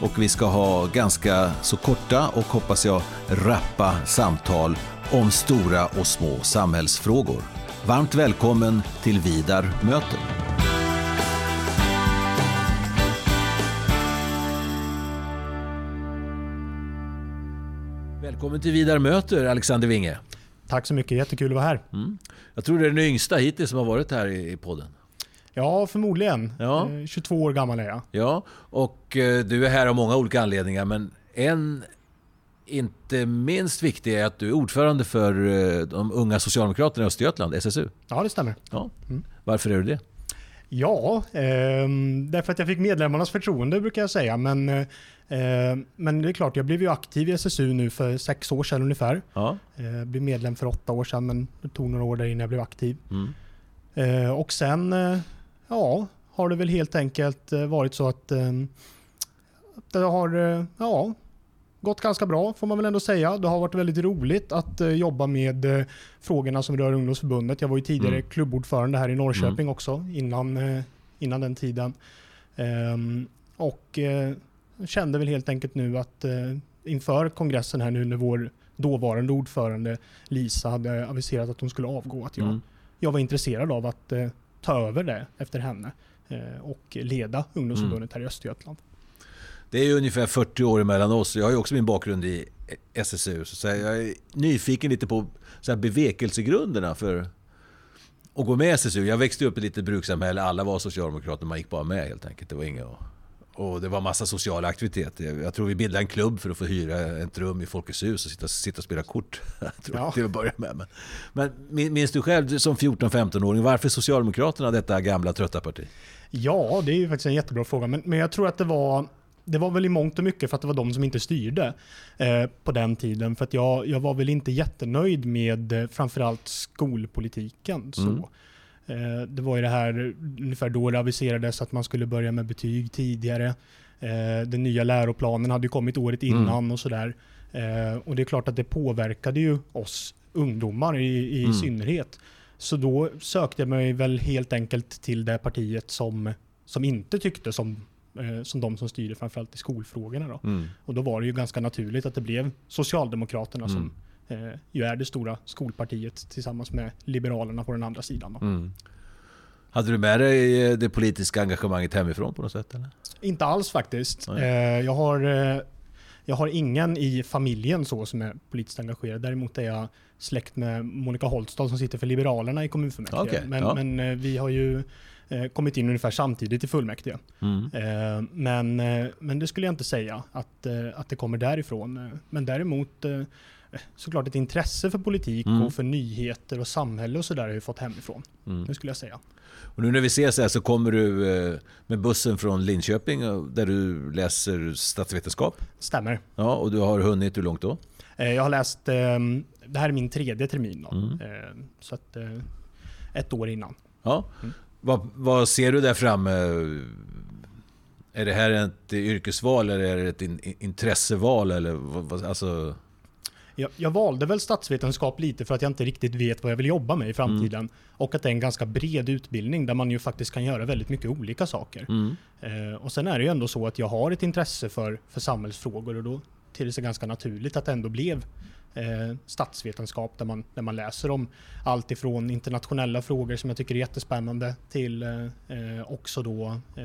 och vi ska ha ganska så korta och hoppas jag rappa samtal om stora och små samhällsfrågor. Varmt välkommen till Vidar möter. Välkommen till Vidar möter, Alexander Winge. Tack så mycket, jättekul att vara här. Mm. Jag tror det är den yngsta hittills som har varit här i podden. Ja, förmodligen. Ja. 22 eh, år gammal är jag. Ja, och eh, du är här av många olika anledningar, men en inte minst viktig är att du är ordförande för eh, de unga Socialdemokraterna i Östergötland, SSU. Ja, det stämmer. Ja. Mm. Varför är du det? Ja, eh, därför att jag fick medlemmarnas förtroende brukar jag säga. Men, eh, men det är klart, jag blev ju aktiv i SSU nu för sex år sedan ungefär. Ja. Eh, blev medlem för åtta år sedan, men det tog några år där innan jag blev aktiv. Mm. Och sen ja, har det väl helt enkelt eh, varit så att det har ja, gått ganska bra får man väl ändå säga. Det har varit väldigt roligt att jobba med frågorna som rör ungdomsförbundet. Jag var ju tidigare mm. klubbordförande här i Norrköping mm. också innan, innan den tiden. Ehm, och kände väl helt enkelt nu att inför kongressen här nu när vår dåvarande ordförande Lisa hade aviserat att hon skulle avgå, att jag mm jag var intresserad av att eh, ta över det efter henne eh, och leda ungdomsförbundet mm. här i Östergötland. Det är ungefär 40 år emellan oss. Jag har ju också min bakgrund i SSU. Så jag är nyfiken lite på så här bevekelsegrunderna för att gå med i SSU. Jag växte upp i ett litet brukssamhälle. Alla var socialdemokrater. Man gick bara med helt enkelt. Det var inga och det var massa sociala aktiviteter. Jag tror vi bildade en klubb för att få hyra ett rum i Folkets hus och sitta, sitta och spela kort. Tror ja. till att börja med. Men, men minns du själv som 14-15-åring, varför Socialdemokraterna detta gamla trötta parti? Ja, det är ju faktiskt en jättebra fråga. Men, men jag tror att det var det var väl i mångt och mycket för att det var de som inte styrde eh, på den tiden. För att jag, jag var väl inte jättenöjd med eh, framförallt skolpolitiken. Så. Mm. Eh, det var ju det här ungefär då det aviserades att man skulle börja med betyg tidigare. Eh, den nya läroplanen hade ju kommit året mm. innan mm. och sådär. Eh, och det är klart att det påverkade ju oss ungdomar i, i mm. synnerhet. Så då sökte jag mig väl helt enkelt till det partiet som, som inte tyckte som, som de som styrde framförallt i skolfrågorna. Då. Mm. Och då var det ju ganska naturligt att det blev Socialdemokraterna som mm eh, ju är det stora skolpartiet tillsammans med Liberalerna på den andra sidan. Mm. Hade du med dig eh, det politiska engagemanget hemifrån på något sätt? Eller? Inte alls faktiskt. Eh, jag, har, eh, jag har ingen i familjen så som är politiskt engagerad. Däremot är jag släkt med Monica Holstad som sitter för Liberalerna i kommunfullmäktige. Okay, men, ja. men eh, vi har ju eh, kommit in ungefär samtidigt i fullmäktige. Mm. men, men det skulle jag inte säga att, att det kommer därifrån. Men däremot såklart ett intresse för politik mm. och för nyheter och samhälle och sådär har jag fått hemifrån. Mm. Det skulle jag säga. Och nu när vi ses här så kommer du eh, med bussen från Linköping eh, där du läser statsvetenskap. Stämmer. Ja, och du har hunnit hur långt då? Eh, jag har läst, ehm, det här är min tredje termin då. Mm. Så att, ett år innan. Ja. Mm. Vad, vad, ser du där framme? Är det här ett yrkesval eller är det ett intresseval? Eller, alltså... Jag, jag, valde väl statsvetenskap lite för att jag inte riktigt vet vad jag vill jobba med i framtiden. Mm. Och att det är en ganska bred utbildning där man ju faktiskt kan göra väldigt mycket olika saker. Mm. Eh, och sen är det ju ändå så att jag har ett intresse för, för samhällsfrågor och då till det sig ganska naturligt att det ändå blev eh, statsvetenskap där man, där man läser om allt ifrån internationella frågor som jag tycker är jättespännande till eh, eh också då eh,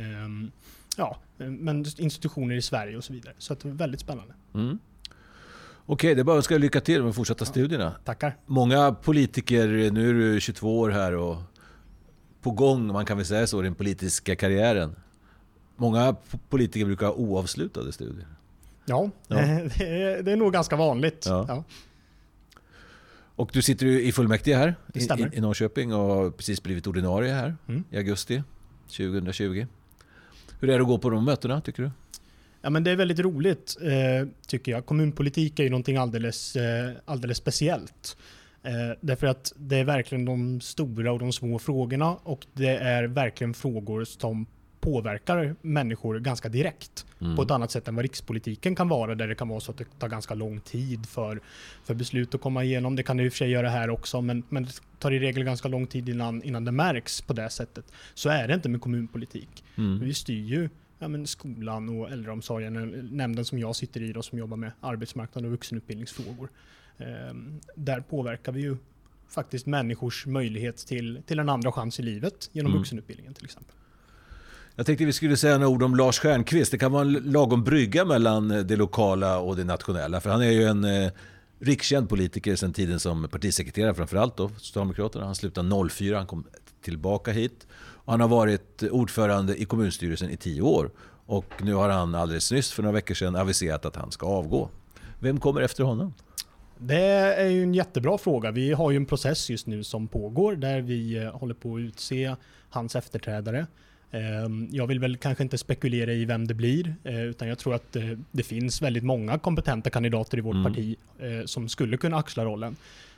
ja, men institutioner i Sverige och så vidare. Så det är väldigt spännande. Mm. Okej, det är bara att önska lycka till med fortsatta studierna. Tackar. Många politiker, nu är du 22 år här och på gång, man kan väl säga så, i den politiska karriären. Många politiker brukar ha oavslutade studier. Ja, ja. Det, är, det är nog ganska vanligt. Ja. ja. Och du sitter i fullmäktige här i, i, Norrköping och har precis blivit ordinarie här mm. i augusti 2020. Hur är det att gå på de mötena tycker du? Ja, men det är väldigt roligt eh, tycker jag. Kommunpolitik är ju någonting alldeles, eh, alldeles speciellt. Eh, därför att det är verkligen de stora och de små frågorna och det är verkligen frågor som påverkar människor ganska direkt mm. på ett annat sätt än vad rikspolitiken kan vara där det kan vara så att det tar ganska lång tid för, för beslut att komma igenom. Det kan det i och för sig göra här också men, men det tar i regel ganska lång tid innan, innan det märks på det sättet. Så är det inte med kommunpolitik. Mm. Vi styr ju ja, men skolan och äldreomsorgen, nämnden som jag sitter i och som jobbar med arbetsmarknad och vuxenutbildningsfrågor. Ehm, där påverkar vi ju faktiskt människors möjlighet till, till en andra chans i livet genom mm. vuxenutbildningen till exempel. Jag tänkte vi skulle säga några ord om Lars Stjernkvist. Det kan vara en lagom brygga mellan det lokala och det nationella. För han är ju en eh, rikskänd politiker sedan tiden som partisekreterare framförallt då, Socialdemokraterna. Han slutade 04, han kom tillbaka hit. Och han har varit ordförande i kommunstyrelsen i tio år. Och nu har han alldeles nyss, för några veckor sedan, aviserat att han ska avgå. Vem kommer efter honom? Det är ju en jättebra fråga. Vi har ju en process just nu som pågår där vi eh, håller på att utse hans efterträdare. Ehm, jag vill väl kanske inte spekulera i vem det blir, eh, utan jag tror att eh, det finns väldigt många kompetenta kandidater i vårt mm. parti som skulle kunna axla rollen.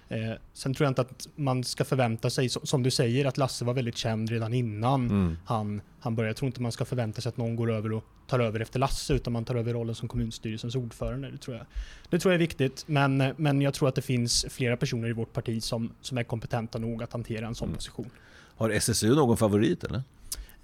Eh, sen tror jag inte att man ska förvänta sig, som du säger, att Lasse var väldigt känd redan innan mm. han, han började. Jag tror inte man ska förvänta sig att någon går över och tar över efter Lasse, utan man tar över rollen som kommunstyrelsens ordförande. Det tror jag, det tror jag är viktigt, men, men jag tror att det finns flera personer i vårt parti som, som är kompetenta nog att hantera en sån mm. position. Har SSU någon favorit eller?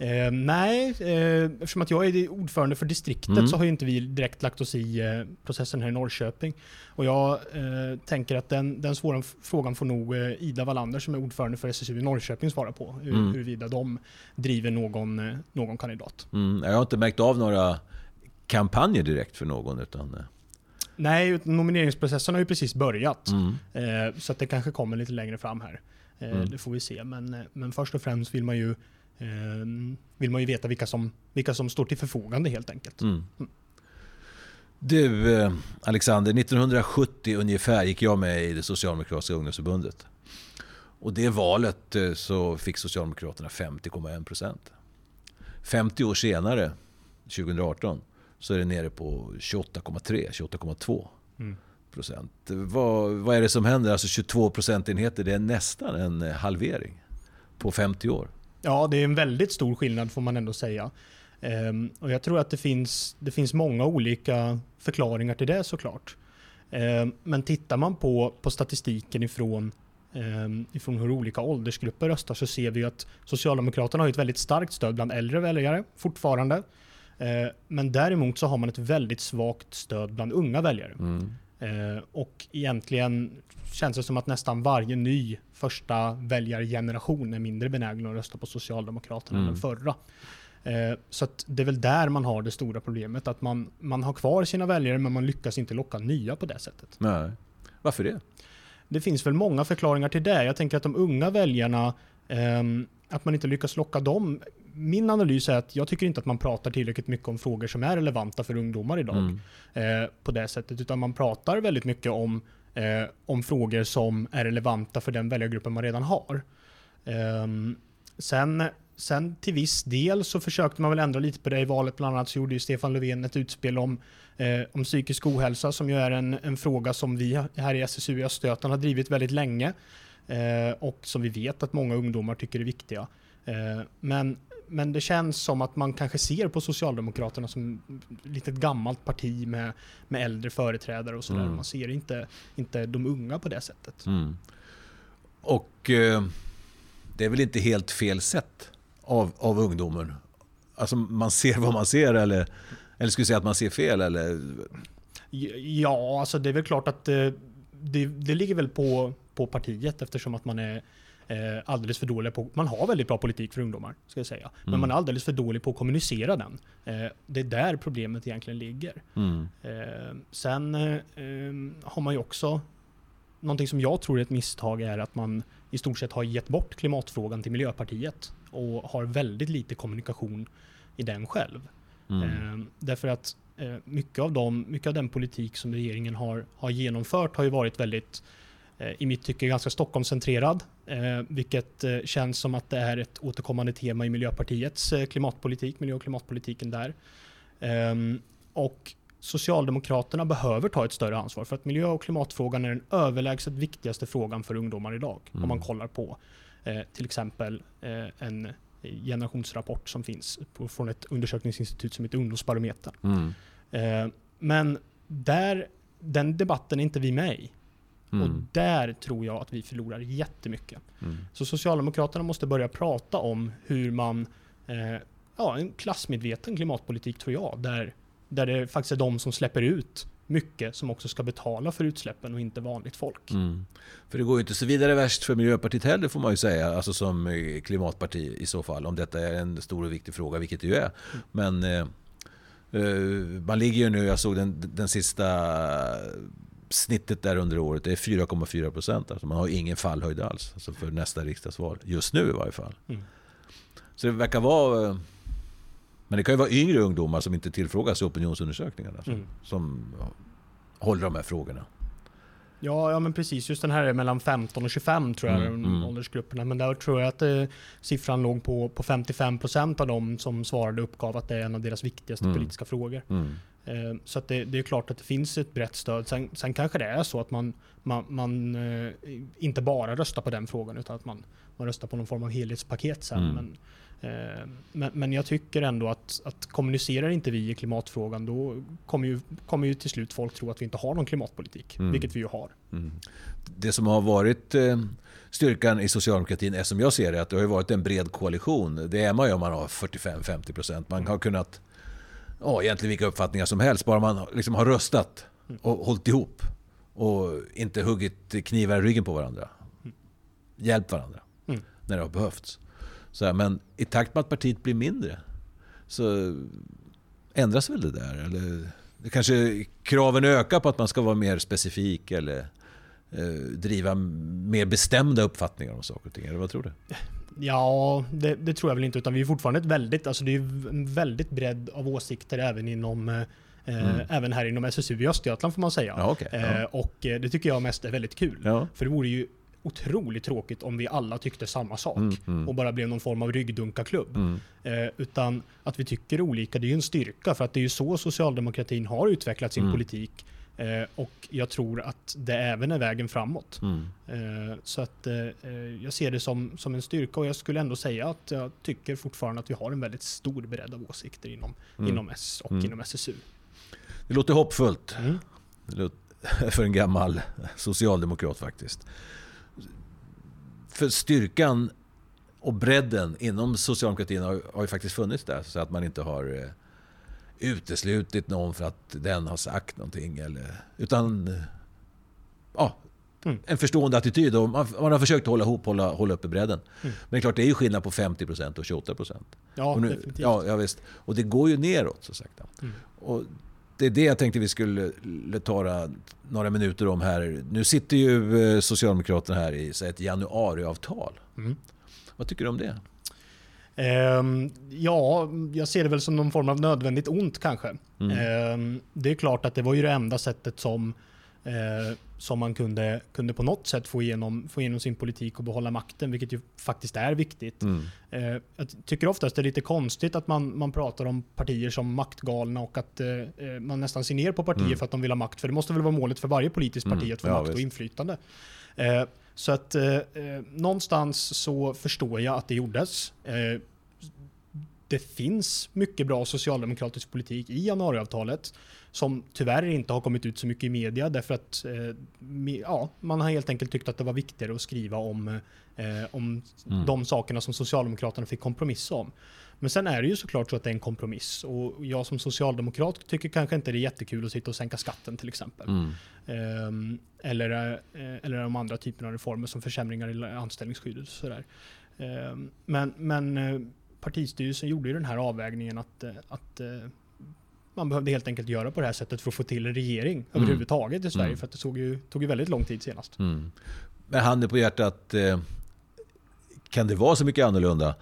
Eh, nej, eh, eftersom att jag är ordförande för distriktet mm. så har ju inte vi direkt lagt oss i eh, processen här i Norrköping. Och jag eh, tänker att den, den svåra frågan får nog eh, Ida Wallander som är ordförande för SSU i Norrköping svara på. Hur, mm. Huruvida de driver någon, eh, någon kandidat. Mm. Jag har inte märkt av några kampanjer direkt för någon. utan... Nej, nomineringsprocessen har ju precis börjat. Mm. så att det kanske kommer lite längre fram här. Mm. Det får vi se. Men, men först och främst vill man ju vill man ju veta vilka som, vilka som står till förfogande helt enkelt. Mm. Mm. Du eh, Alexander, 1970 ungefär gick jag med i det Socialdemokratiska ungdomsförbundet. Och det valet eh, så fick Socialdemokraterna 50,1 procent. 50 år senare, 2018, så är det nere på 28,3, 28,2 mm. procent. Vad, vad är det som händer? Alltså 22 procentenheter, det är nästan en halvering på 50 år. Ja, det är en väldigt stor skillnad får man ändå säga. Um, och jag tror att det finns, det finns många olika förklaringar till det såklart. Um, men tittar man på, på statistiken ifrån, um, ifrån hur olika åldersgrupper röstar så ser vi att Socialdemokraterna har ett väldigt starkt stöd bland äldre väljare fortfarande. Uh, men däremot så har man ett väldigt svagt stöd bland unga väljare. Mm. Uh, och egentligen känns det som att nästan varje ny första väljargeneration är mindre benägen att rösta på Socialdemokraterna mm. än den förra. Eh, så det är väl där man har det stora problemet. Att man, man har kvar sina väljare men man lyckas inte locka nya på det sättet. Nej. Varför det? Det finns väl många förklaringar till det. Jag tänker att de unga väljarna, eh, att man inte lyckas locka dem. Min analys är att jag tycker inte att man pratar tillräckligt mycket om frågor som är relevanta för ungdomar idag. Mm. Eh, på det sättet. Utan man pratar väldigt mycket om eh, om frågor som är relevanta för den väljargruppen man redan har. Eh, sen, sen till viss del så försökte man väl ändra lite på det i valet. Bland annat så gjorde ju Stefan Löfven ett utspel om, eh, om psykisk ohälsa som ju är en, en fråga som vi här i SSU i Östergötland har drivit väldigt länge eh, och som vi vet att många ungdomar tycker är viktiga. Eh, men men det känns som att man kanske ser på Socialdemokraterna som ett litet gammalt parti med, med äldre företrädare och sådär. Mm. Man ser inte, inte de unga på det sättet. Mm. Och eh, det är väl inte helt fel sätt av, av ungdomen? Alltså man ser vad man ser eller, eller skulle säga att man ser fel eller? Ja, alltså det är väl klart att det, det, det ligger väl på, på partiet eftersom att man är eh, alldeles för dåliga på, man har väldigt bra politik för ungdomar, ska jag säga. Men mm. man är alldeles för dålig på att kommunicera den. Eh, det är där problemet egentligen ligger. Mm. Eh, sen eh, har man ju också, någonting som jag tror är ett misstag är att man i stort sett har gett bort klimatfrågan till Miljöpartiet och har väldigt lite kommunikation i den själv. Mm. Eh, därför att eh, mycket, av dem, mycket av den politik som regeringen har, har genomfört har ju varit väldigt Eh, i mitt tycke ganska Stockholmscentrerad, eh, vilket eh, känns som att det är ett återkommande tema i Miljöpartiets klimatpolitik, miljö och klimatpolitiken där. Ehm, och Socialdemokraterna behöver ta ett större ansvar för att miljö och klimatfrågan är den överlägset viktigaste frågan för ungdomar idag. Mm. Om man kollar på eh, till exempel eh, en generationsrapport som finns på, från ett undersökningsinstitut som heter Ungdomsbarometern. Mm. Eh, men där, den debatten är inte vi med i. Mm. Och där tror jag att vi förlorar jättemycket. Mm. Så Socialdemokraterna måste börja prata om hur man, eh, ja en klassmedveten klimatpolitik tror jag, där, där det faktiskt är de som släpper ut mycket som också ska betala för utsläppen och inte vanligt folk. Mm. För det går ju inte så vidare värst för Miljöpartiet heller får man ju säga, alltså som klimatparti i så fall, om detta är en stor och viktig fråga, vilket det ju är. Mm. Men eh, eh man ligger ju nu, jag såg den, den sista snittet där under året är 4,4 procent. Alltså man har ingen fallhöjd alls alltså för nästa riksdagsval. Just nu i varje fall. Mm. Så det verkar vara... Eh, men det kan ju vara yngre ungdomar som inte tillfrågas i opinionsundersökningarna. Mm. Som håller de här frågorna. Ja, ja, men precis. Just den här är mellan 15 och 25 tror jag, mm, mm. åldersgrupperna. Men där tror jag att eh, siffran låg på, på 55 procent av dem som svarade uppgav att det är en av deras viktigaste mm. politiska frågor. Mm. Eh, så att det, det, är klart att det finns ett brett stöd. Sen, sen kanske det är så att man, man, man eh, inte bara röstar på den frågan utan att man, man röstar på någon form av helhetspaket sen. Mm. Men, eh, men, men, jag tycker ändå att, att kommunicerar inte vi i klimatfrågan då kommer ju, kommer ju till slut folk tro att vi inte har någon klimatpolitik, mm. vilket vi ju har. Mm. Det som har varit styrkan i socialdemokratin är som jag ser det att det har varit en bred koalition. Det är man ju om man har 45-50%. Man har kunnat ja, egentligen vilka uppfattningar som helst. Bara man liksom har röstat och hållit ihop och inte huggit knivar i ryggen på varandra. Hjälpt varandra mm. när det har behövts. Så här, men i takt med att partiet blir mindre så ändras väl det där? Eller det kanske kraven ökar på att man ska vara mer specifik eller eh, driva mer bestämda uppfattningar om saker och ting? Eller vad tror du? Ja, det, det, tror jag väl inte. Utan vi är fortfarande ett väldigt, alltså det är en väldigt bredd av åsikter även inom eh, mm. Även här inom SSU i Östergötland får man säga. Ja, okay, ja. Eh, och eh, det tycker jag mest är väldigt kul. Ja. För det vore ju otroligt tråkigt om vi alla tyckte samma sak mm, mm. och bara blev någon form av ryggdunkarklubb. Mm. Eh, utan att vi tycker olika, det är ju en styrka för att det är ju så socialdemokratin har utvecklat sin mm. politik Eh, och jag tror att det även är vägen framåt. Mm. Eh, så att eh, jag ser det som, som en styrka och jag skulle ändå säga att jag tycker fortfarande att vi har en väldigt stor bredd av åsikter inom, mm. inom S och mm. inom SSU. Det låter hoppfullt. Mm. Det låter, för en gammal socialdemokrat faktiskt. För styrkan och bredden inom socialdemokratin har, har ju faktiskt funnits där. Så att man inte har uteslutit någon för att den har sagt någonting. Eller, utan ja, mm. en förstående attityd. Och man, man, har försökt hålla ihop, hålla, hålla uppe bredden. Mm. Men det är klart, det är ju skillnad på 50% och 28%. Ja, och nu, definitivt. Ja, ja, visst. Och det går ju neråt så sakta. Mm. Och det är det jag tänkte vi skulle ta några minuter om här. Nu sitter ju eh, Socialdemokraterna här i ett januariavtal. Mm. Vad tycker du om det? Um, ja, jag ser det väl som någon form av nödvändigt ont kanske. Mm. Um, det är klart att det var ju det enda sättet som, uh, som man kunde, kunde på något sätt få igenom, få igenom sin politik och behålla makten, vilket ju faktiskt är viktigt. Mm. Uh, jag tycker oftast det är lite konstigt att man, man pratar om partier som maktgalna och att uh, man nästan ser ner på partier mm. för att de vill ha makt. För det måste väl vara målet för varje politiskt parti mm. att få ja, makt visst. och inflytande. Så att eh, eh, någonstans så förstår jag att det gjordes. Eh, det finns mycket bra socialdemokratisk politik i januariavtalet som tyvärr inte har kommit ut så mycket i media därför att eh, ja, man har helt enkelt tyckt att det var viktigare att skriva om, eh, om mm. de sakerna som Socialdemokraterna fick kompromissa om. Men sen är det ju såklart så att det är en kompromiss och jag som socialdemokrat tycker kanske inte det är jättekul att sitta och sänka skatten till exempel. Mm. Um, eller, uh, eller de andra typerna av reformer som försämringar i anställningsskyddet och sådär. Um, men men partistyrelsen gjorde ju den här avvägningen att, att man behövde helt enkelt göra på det här sättet för att få till en regering mm. överhuvudtaget i Sverige. Mm. För att det såg ju, tog ju väldigt lång tid senast. Mm. Men handen på hjärtat, kan det vara så mycket annorlunda?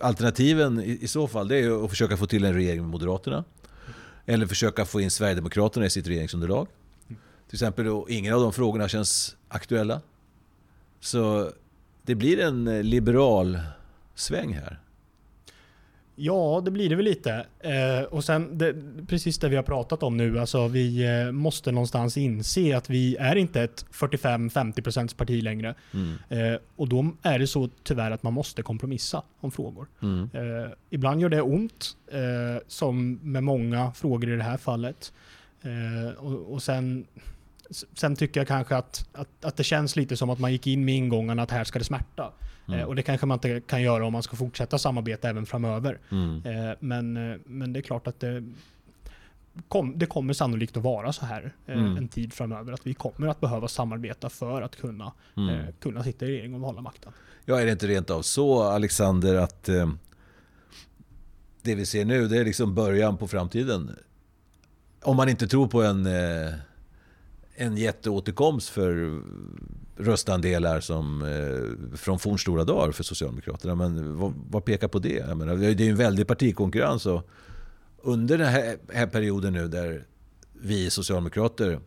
alternativen i, i, så fall det är att försöka få till en regering med Moderaterna. Eller försöka få in Sverigedemokraterna i sitt regeringsunderlag. Till exempel då, ingen av de frågorna känns aktuella. Så det blir en liberal sväng här. Ja, det blir det väl lite. Eh, och sen det, precis det vi har pratat om nu, alltså vi eh, måste någonstans inse att vi är inte ett 45-50% parti längre. Mm. Eh, och då är det så tyvärr att man måste kompromissa om frågor. Mm. Eh, ibland gör det ont, eh, som med många frågor i det här fallet. Eh, och, och sen Sen tycker jag kanske att, att, att, det känns lite som att man gick in med ingången att här ska det smärta. Mm. Eh, och det kanske man inte kan göra om man ska fortsätta samarbeta även framöver. Mm. Eh, men, eh, men det är klart att det, kom, det kommer sannolikt att vara så här mm. en tid framöver. Att vi kommer att behöva samarbeta för att kunna, mm. kunna sitta i regering och hålla makten. Ja, är det inte rent av så Alexander att det vi ser nu det är liksom början på framtiden? Om man inte tror på en en jätteåterkomst för röstandelar som, eh, från fornstora dagar för Socialdemokraterna. Men vad, vad pekar på det? Menar, det är en väldig partikonkurrens. Och under den här, här perioden nu där vi socialdemokrater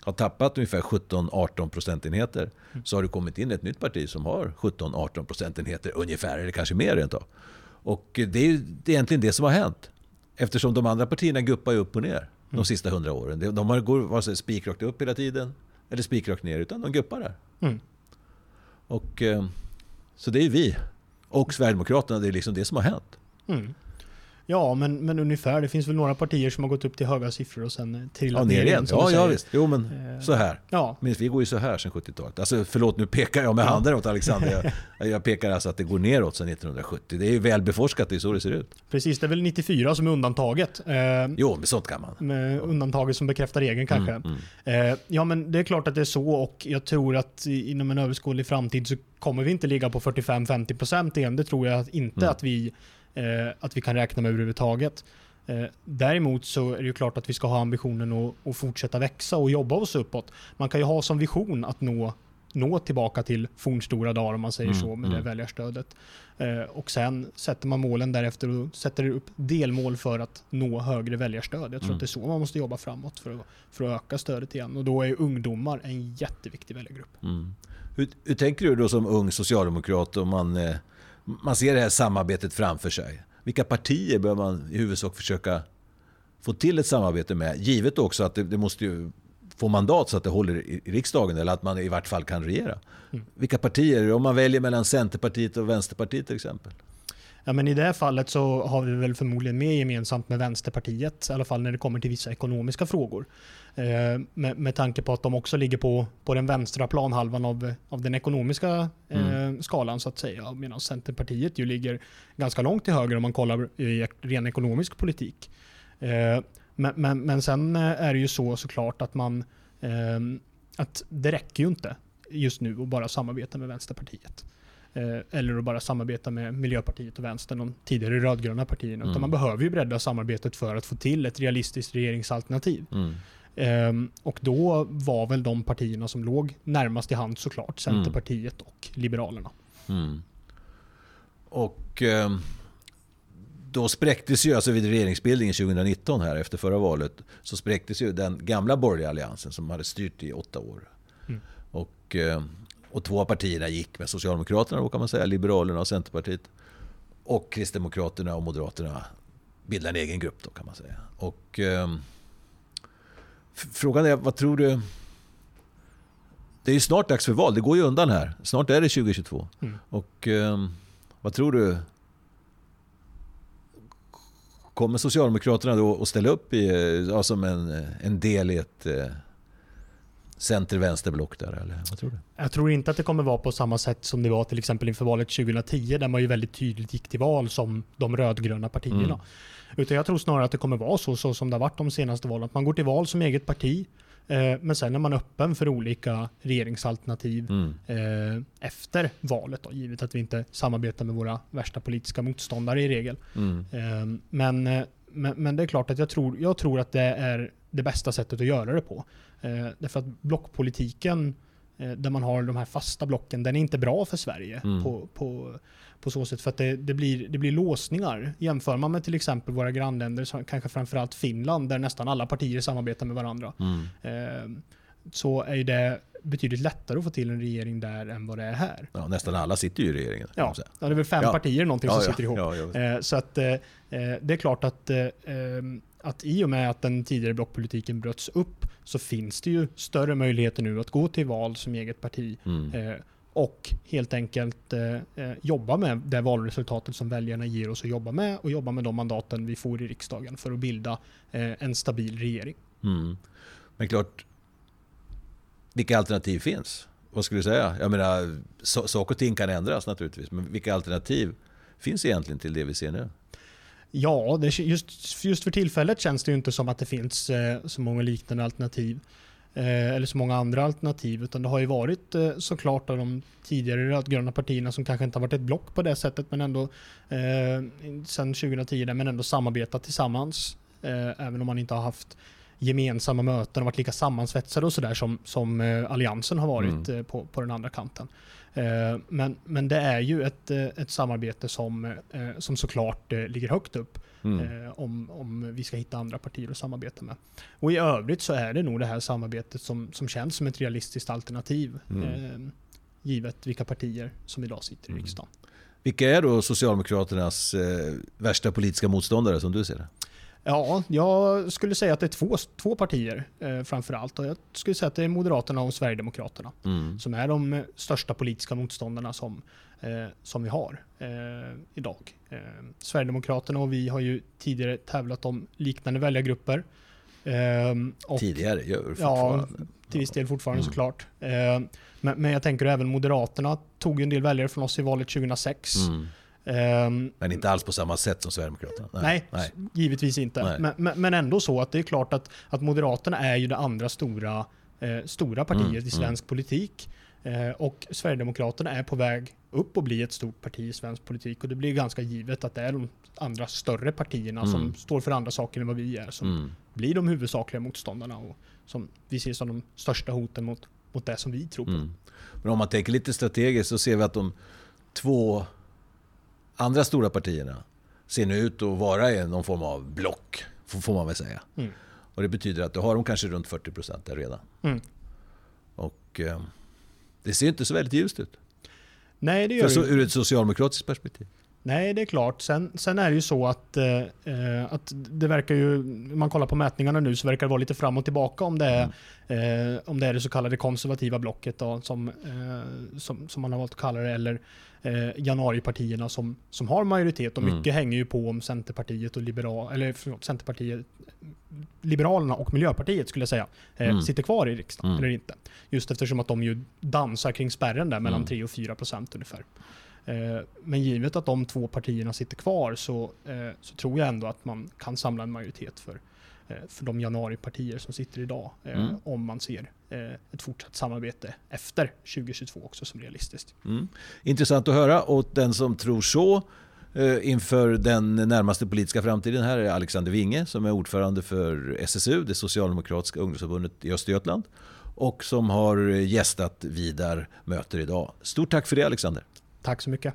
har tappat ungefär 17-18 procentenheter mm. så har det kommit in ett nytt parti som har 17-18 procentenheter ungefär, eller kanske mer rent av. Och det är, det är egentligen det som har hänt. Eftersom de andra partierna guppar upp och ner de mm. sista hundra åren. De har går vare sig spikrakt upp hela tiden eller spikrakt ner, utan de guppar där. Mm. Och, eh, så det är vi. Och Sverigedemokraterna, det är liksom det som har hänt. Mm. Ja, men, men ungefär. Det finns väl några partier som har gått upp till höga siffror och sen eh, trillat ja, ner igen. Ja, ja, visst. Jo, men eh, så här. Ja. Minst, vi går ju så här sedan 70-talet. Alltså, förlåt, nu pekar jag med ja. handen åt Alexander. Jag, jag, pekar alltså att det går neråt sedan 1970. Det är ju väl beforskat, det är så det ser ut. Precis, det är väl 94 som är undantaget. Eh, jo, men sånt kan man. Undantaget som bekräftar regeln kanske. Mm, mm. Eh, ja, men det är klart att det är så och jag tror att inom en överskådlig framtid så kommer vi inte ligga på 45-50% igen. Det tror jag inte mm. att vi att vi kan räkna med överhuvudtaget. Eh, däremot så är det ju klart att vi ska ha ambitionen att, att, fortsätta växa och jobba oss uppåt. Man kan ju ha som vision att nå, nå tillbaka till fornstora dagar om man säger mm, så med mm. det väljarstödet. Eh, och sen sätter man målen därefter och sätter upp delmål för att nå högre väljarstöd. Jag tror mm. att det är så man måste jobba framåt för att, för att öka stödet igen. Och då är ungdomar en jätteviktig väljargrupp. Mm. Hur, hur, tänker du då som ung socialdemokrat om man eh man ser det här samarbetet framför sig. Vilka partier bör man i huvudsak försöka få till ett samarbete med? Givet också att det, det måste få mandat så att det håller i, i riksdagen eller att man i vart fall kan regera. Mm. Vilka partier? Om man väljer mellan Centerpartiet och Vänsterpartiet till exempel? Ja, men I det här fallet så har vi väl förmodligen mer gemensamt med Vänsterpartiet, i alla fall när det kommer till vissa ekonomiska frågor. Eh, med, med tanke på att de också ligger på, på den vänstra planhalvan av, av den ekonomiska eh, mm. skalan så att säga. Medan Centerpartiet ju ligger ganska långt till höger om man kollar i ren ekonomisk politik. Eh, men, men, men sen är det ju så såklart att man eh, att det räcker ju inte just nu att bara samarbeta med Vänsterpartiet. Eh, eller att bara samarbeta med Miljöpartiet och Vänstern, de tidigare rödgröna partierna. Mm. Utan man behöver ju bredda samarbetet för att få till ett realistiskt regeringsalternativ. Mm. Um, och då var väl de partierna som låg närmast i hand såklart. Centerpartiet mm. och Liberalerna. Mm. Och um, då spräcktes ju, alltså vid regeringsbildningen 2019 här efter förra valet, så spräcktes ju den gamla borgerliga alliansen som hade styrt i åtta år. Mm. Och um, och två av partierna gick med Socialdemokraterna, då kan man säga, Liberalerna och Centerpartiet. Och Kristdemokraterna och Moderaterna bildade en egen grupp då kan man säga. Och eh, frågan är, vad tror du? Det är ju snart dags för val, det går ju undan här. Snart är det 2022. Mm. Och eh, vad tror du? Kommer Socialdemokraterna då att ställa upp i, ja, som en, en del i ett eh, center-vänsterblock där? Eller vad tror du? Jag tror inte att det kommer vara på samma sätt som det var till exempel inför valet 2010 där man ju väldigt tydligt gick till val som de rödgröna partierna. Mm. Utan jag tror snarare att det kommer vara så, så som det har varit de senaste valen. Att man går till val som eget parti eh, men sen är man öppen för olika regeringsalternativ mm. eh, efter valet. Då, givet att vi inte samarbetar med våra värsta politiska motståndare i regel. Mm. Eh, men, men, men, det är klart att jag tror, jag tror att det är det bästa sättet att göra det på. Eh, därför att blockpolitiken, eh, där man har de här fasta blocken, den är inte bra för Sverige mm. på, på, på så sätt. För att det, det, blir, det blir låsningar. Jämför man med till exempel våra grannländer, kanske framförallt Finland, där nästan alla partier samarbetar med varandra. Mm. Eh, så är det betydligt lättare att få till en regering där än vad det är här. Ja, nästan alla sitter ju i regeringen. Ja, ja det är väl fem ja. partier någonting som sitter ihop. Eh, så att eh, det är klart att, eh, att i och med att den tidigare blockpolitiken bröts upp så finns det ju större möjligheter nu att gå till val som eget parti. Mm och helt enkelt eh, eh, jobba med det valresultatet som väljarna ger oss att jobba med och jobba med de mandaten vi får i riksdagen för att bilda eh, en stabil regering. Mm. Men klart, vilka alternativ finns? Vad skulle du säga? Jag menar, so saker och ting kan ändras naturligtvis, men vilka alternativ finns egentligen till det vi ser nu? Ja, det, just, just för tillfället känns det ju inte som att det finns eh, så många liknande alternativ. Eh, eller så många andra alternativ. Utan det har ju varit eh, såklart av de tidigare rödgröna partierna som kanske inte har varit ett block på det sättet men ändå eh, sedan 2010 men ändå samarbetat tillsammans. Eh, även om man inte har haft gemensamma möten och varit lika sammansvetsade och sådär som, som eh, Alliansen har varit mm. Eh, på, på den andra kanten. Men, men det är ju ett, ett samarbete som, som såklart ligger högt upp Mm. Eh, om, om vi ska hitta andra partier att samarbeta med. Och i övrigt så är det nog det här samarbetet som, som känns som ett realistiskt alternativ. Mm. Eh, givet vilka partier som idag sitter i mm. riksdagen. Vilka är då Socialdemokraternas eh, värsta politiska motståndare som du ser det? Ja, jag skulle säga att det är två, två partier eh, framförallt. Jag skulle säga att det är Moderaterna och Sverigedemokraterna mm. som är de största politiska motståndarna som, eh, som vi har eh, idag. Eh, Sverigedemokraterna och vi har ju tidigare tävlat om liknande väljargrupper. Eh, och, tidigare gör. Ja, till viss del fortfarande mm. såklart. Eh, men, men jag tänker även Moderaterna tog en del väljare från oss i valet 2006. Mm. Um, men inte alls på samma sätt som Sverigedemokraterna? Nej, nej, nej. givetvis inte. Men, men, men, ändå så att det är klart att, att Moderaterna är ju det andra stora, eh, stora partiet mm, i mm. svensk mm. politik. Eh, och Sverigedemokraterna är på väg upp och bli ett stort parti i svensk politik. Och det blir ganska givet att det är de andra större partierna mm. som står för andra saker än vad vi är som mm. blir de huvudsakliga motståndarna och som vi ser som de största hoten mot, mot det som vi tror på. Mm. Men om man tänker lite strategiskt så ser vi att de två andra stora partierna ser nu ut att vara i någon form av block, får man väl säga. Mm. Och det betyder att då har de kanske runt 40 procent där redan. Mm. Och eh, det ser inte så väldigt ljust ut. Nej, det gör För, det Ur ett socialdemokratiskt perspektiv. Nej, det är klart. Sen, sen är det ju så att, eh, eh, att det verkar ju, om man kollar på mätningarna nu så verkar det vara lite fram och tillbaka om det är, mm. eh, om det, är det så kallade konservativa blocket då, som, eh, som, som man har valt att kalla det, eller eh, januaripartierna som, som har majoritet. Och mycket mm. hänger ju på om Centerpartiet och Liberal, eller förlåt, Centerpartiet, Liberalerna och Miljöpartiet skulle jag säga, eh, mm. sitter kvar i riksdagen mm. eller inte. Just eftersom att de ju dansar kring spärren där mellan 3 mm. och 4 procent ungefär. Eh, men givet att de två partierna sitter kvar så, eh, så tror jag ändå att man kan samla en majoritet för, eh, för de januaripartier som sitter idag. Mm. Om man ser ett fortsatt samarbete efter 2022 också som realistiskt. Mm. Intressant att höra och den som tror så inför den närmaste politiska framtiden här är Alexander Winge som är ordförande för SSU, det socialdemokratiska ungdomsförbundet i Östergötland och som har gästat Vidar möter idag. Stort tack för det Alexander. Tack så mycket.